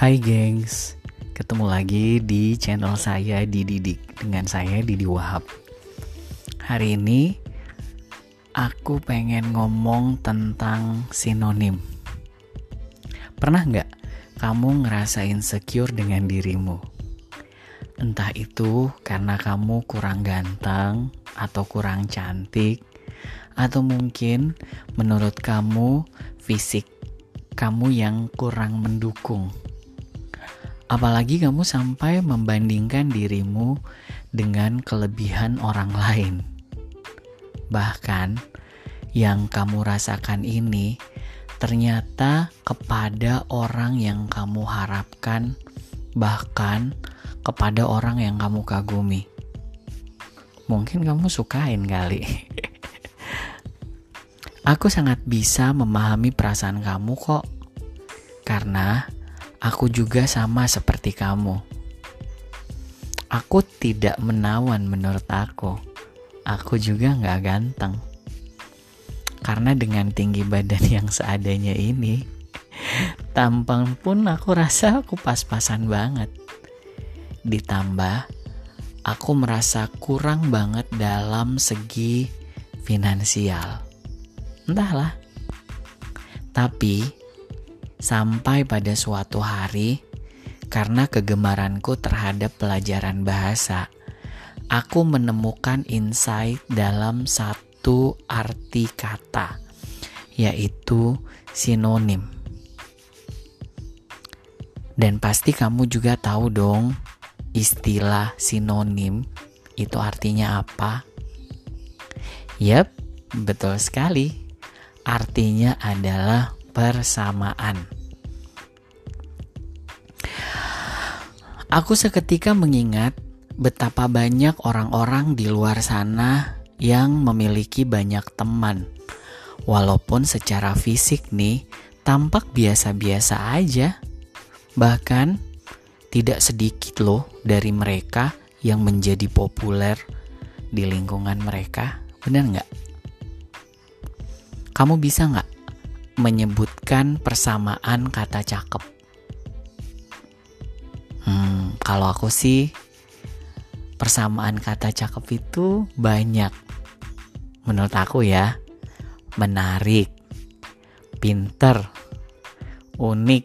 Hai gengs, ketemu lagi di channel saya di Didik dengan saya Didi Wahab. Hari ini aku pengen ngomong tentang sinonim. Pernah nggak kamu ngerasa insecure dengan dirimu? Entah itu karena kamu kurang ganteng atau kurang cantik, atau mungkin menurut kamu fisik kamu yang kurang mendukung Apalagi kamu sampai membandingkan dirimu dengan kelebihan orang lain. Bahkan yang kamu rasakan ini ternyata kepada orang yang kamu harapkan, bahkan kepada orang yang kamu kagumi. Mungkin kamu sukain kali. Aku sangat bisa memahami perasaan kamu kok. Karena Aku juga sama seperti kamu. Aku tidak menawan menurut aku. Aku juga gak ganteng. Karena dengan tinggi badan yang seadanya ini, tampang pun aku rasa aku pas-pasan banget. Ditambah, aku merasa kurang banget dalam segi finansial. Entahlah. Tapi, Sampai pada suatu hari, karena kegemaranku terhadap pelajaran bahasa, aku menemukan insight dalam satu arti kata, yaitu sinonim. Dan pasti kamu juga tahu dong, istilah sinonim itu artinya apa? Yap, betul sekali. Artinya adalah persamaan. Aku seketika mengingat betapa banyak orang-orang di luar sana yang memiliki banyak teman. Walaupun secara fisik nih tampak biasa-biasa aja. Bahkan tidak sedikit loh dari mereka yang menjadi populer di lingkungan mereka. Benar nggak? Kamu bisa nggak menyebutkan persamaan kata cakep. Hmm, kalau aku sih persamaan kata cakep itu banyak. Menurut aku ya, menarik, pinter, unik,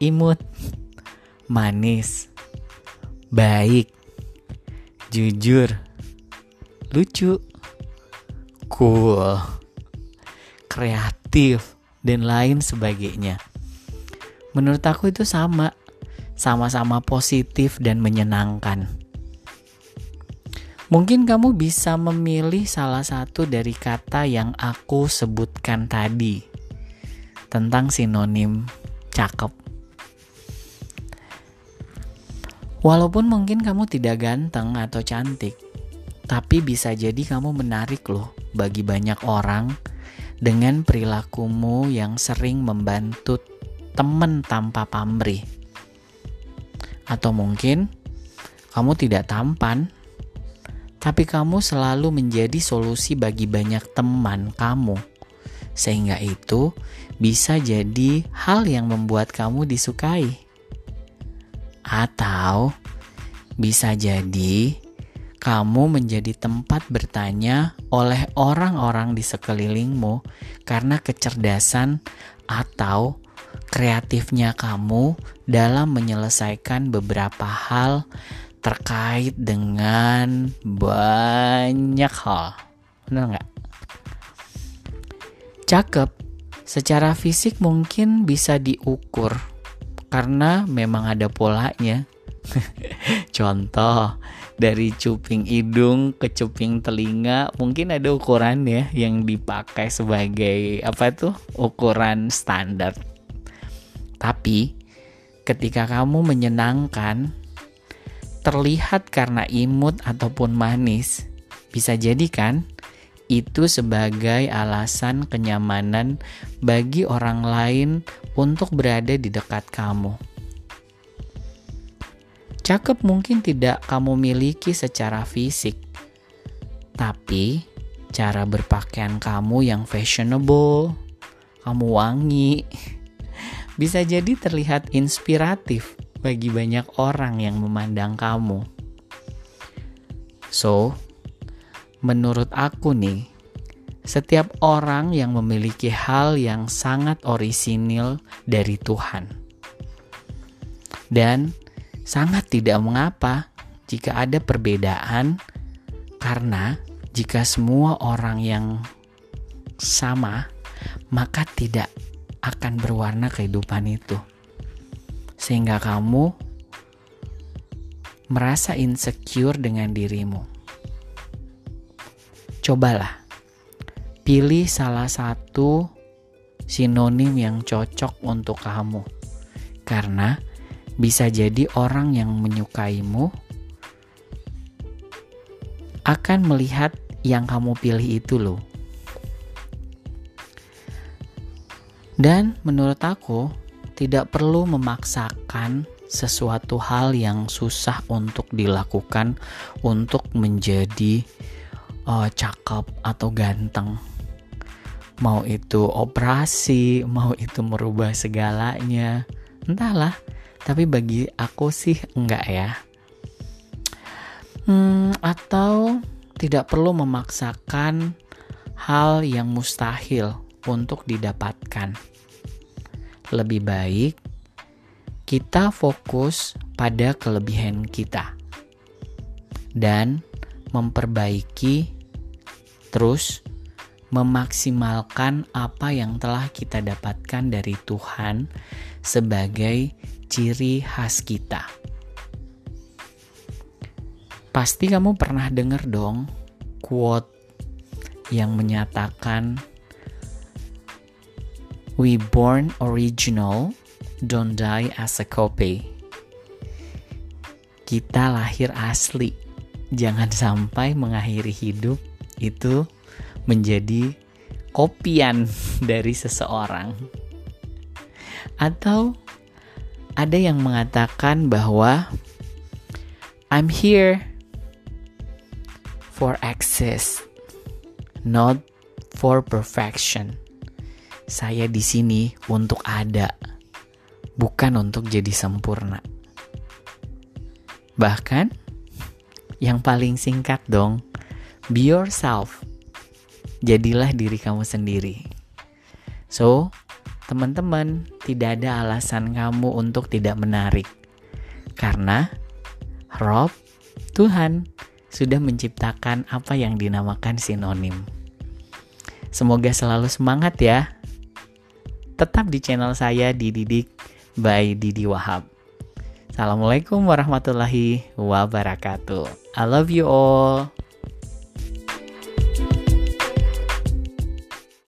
imut, manis, baik, jujur, lucu, cool, kreatif positif dan lain sebagainya. Menurut aku itu sama, sama-sama positif dan menyenangkan. Mungkin kamu bisa memilih salah satu dari kata yang aku sebutkan tadi tentang sinonim cakep. Walaupun mungkin kamu tidak ganteng atau cantik, tapi bisa jadi kamu menarik loh bagi banyak orang dengan perilakumu yang sering membantu teman tanpa pamrih. Atau mungkin kamu tidak tampan, tapi kamu selalu menjadi solusi bagi banyak teman kamu. Sehingga itu bisa jadi hal yang membuat kamu disukai. Atau bisa jadi kamu menjadi tempat bertanya oleh orang-orang di sekelilingmu karena kecerdasan atau kreatifnya kamu dalam menyelesaikan beberapa hal terkait dengan banyak hal. Benar nggak? Cakep, secara fisik mungkin bisa diukur karena memang ada polanya. Contoh, dari cuping hidung ke cuping telinga mungkin ada ukuran ya yang dipakai sebagai apa tuh ukuran standar. Tapi ketika kamu menyenangkan terlihat karena imut ataupun manis bisa jadi kan itu sebagai alasan kenyamanan bagi orang lain untuk berada di dekat kamu. Cakep mungkin tidak kamu miliki secara fisik, tapi cara berpakaian kamu yang fashionable, kamu wangi, bisa jadi terlihat inspiratif bagi banyak orang yang memandang kamu. So, menurut aku nih, setiap orang yang memiliki hal yang sangat orisinil dari Tuhan. Dan sangat tidak mengapa jika ada perbedaan karena jika semua orang yang sama maka tidak akan berwarna kehidupan itu. Sehingga kamu merasa insecure dengan dirimu. Cobalah pilih salah satu sinonim yang cocok untuk kamu. Karena bisa jadi orang yang menyukaimu akan melihat yang kamu pilih itu loh. Dan menurut aku, tidak perlu memaksakan sesuatu hal yang susah untuk dilakukan untuk menjadi uh, cakep atau ganteng. Mau itu operasi, mau itu merubah segalanya, entahlah. Tapi bagi aku sih enggak ya. Hmm, atau tidak perlu memaksakan hal yang mustahil untuk didapatkan. Lebih baik kita fokus pada kelebihan kita dan memperbaiki, terus memaksimalkan apa yang telah kita dapatkan dari Tuhan sebagai ciri khas kita. Pasti kamu pernah dengar dong quote yang menyatakan We born original, don't die as a copy. Kita lahir asli. Jangan sampai mengakhiri hidup itu menjadi kopian dari seseorang. Atau ada yang mengatakan bahwa I'm here for access, not for perfection. Saya di sini untuk ada, bukan untuk jadi sempurna. Bahkan, yang paling singkat dong, be yourself. Jadilah diri kamu sendiri. So, teman-teman, tidak ada alasan kamu untuk tidak menarik. Karena Rob, Tuhan, sudah menciptakan apa yang dinamakan sinonim. Semoga selalu semangat ya tetap di channel saya Dididik by Didi Wahab. Assalamualaikum warahmatullahi wabarakatuh. I love you all.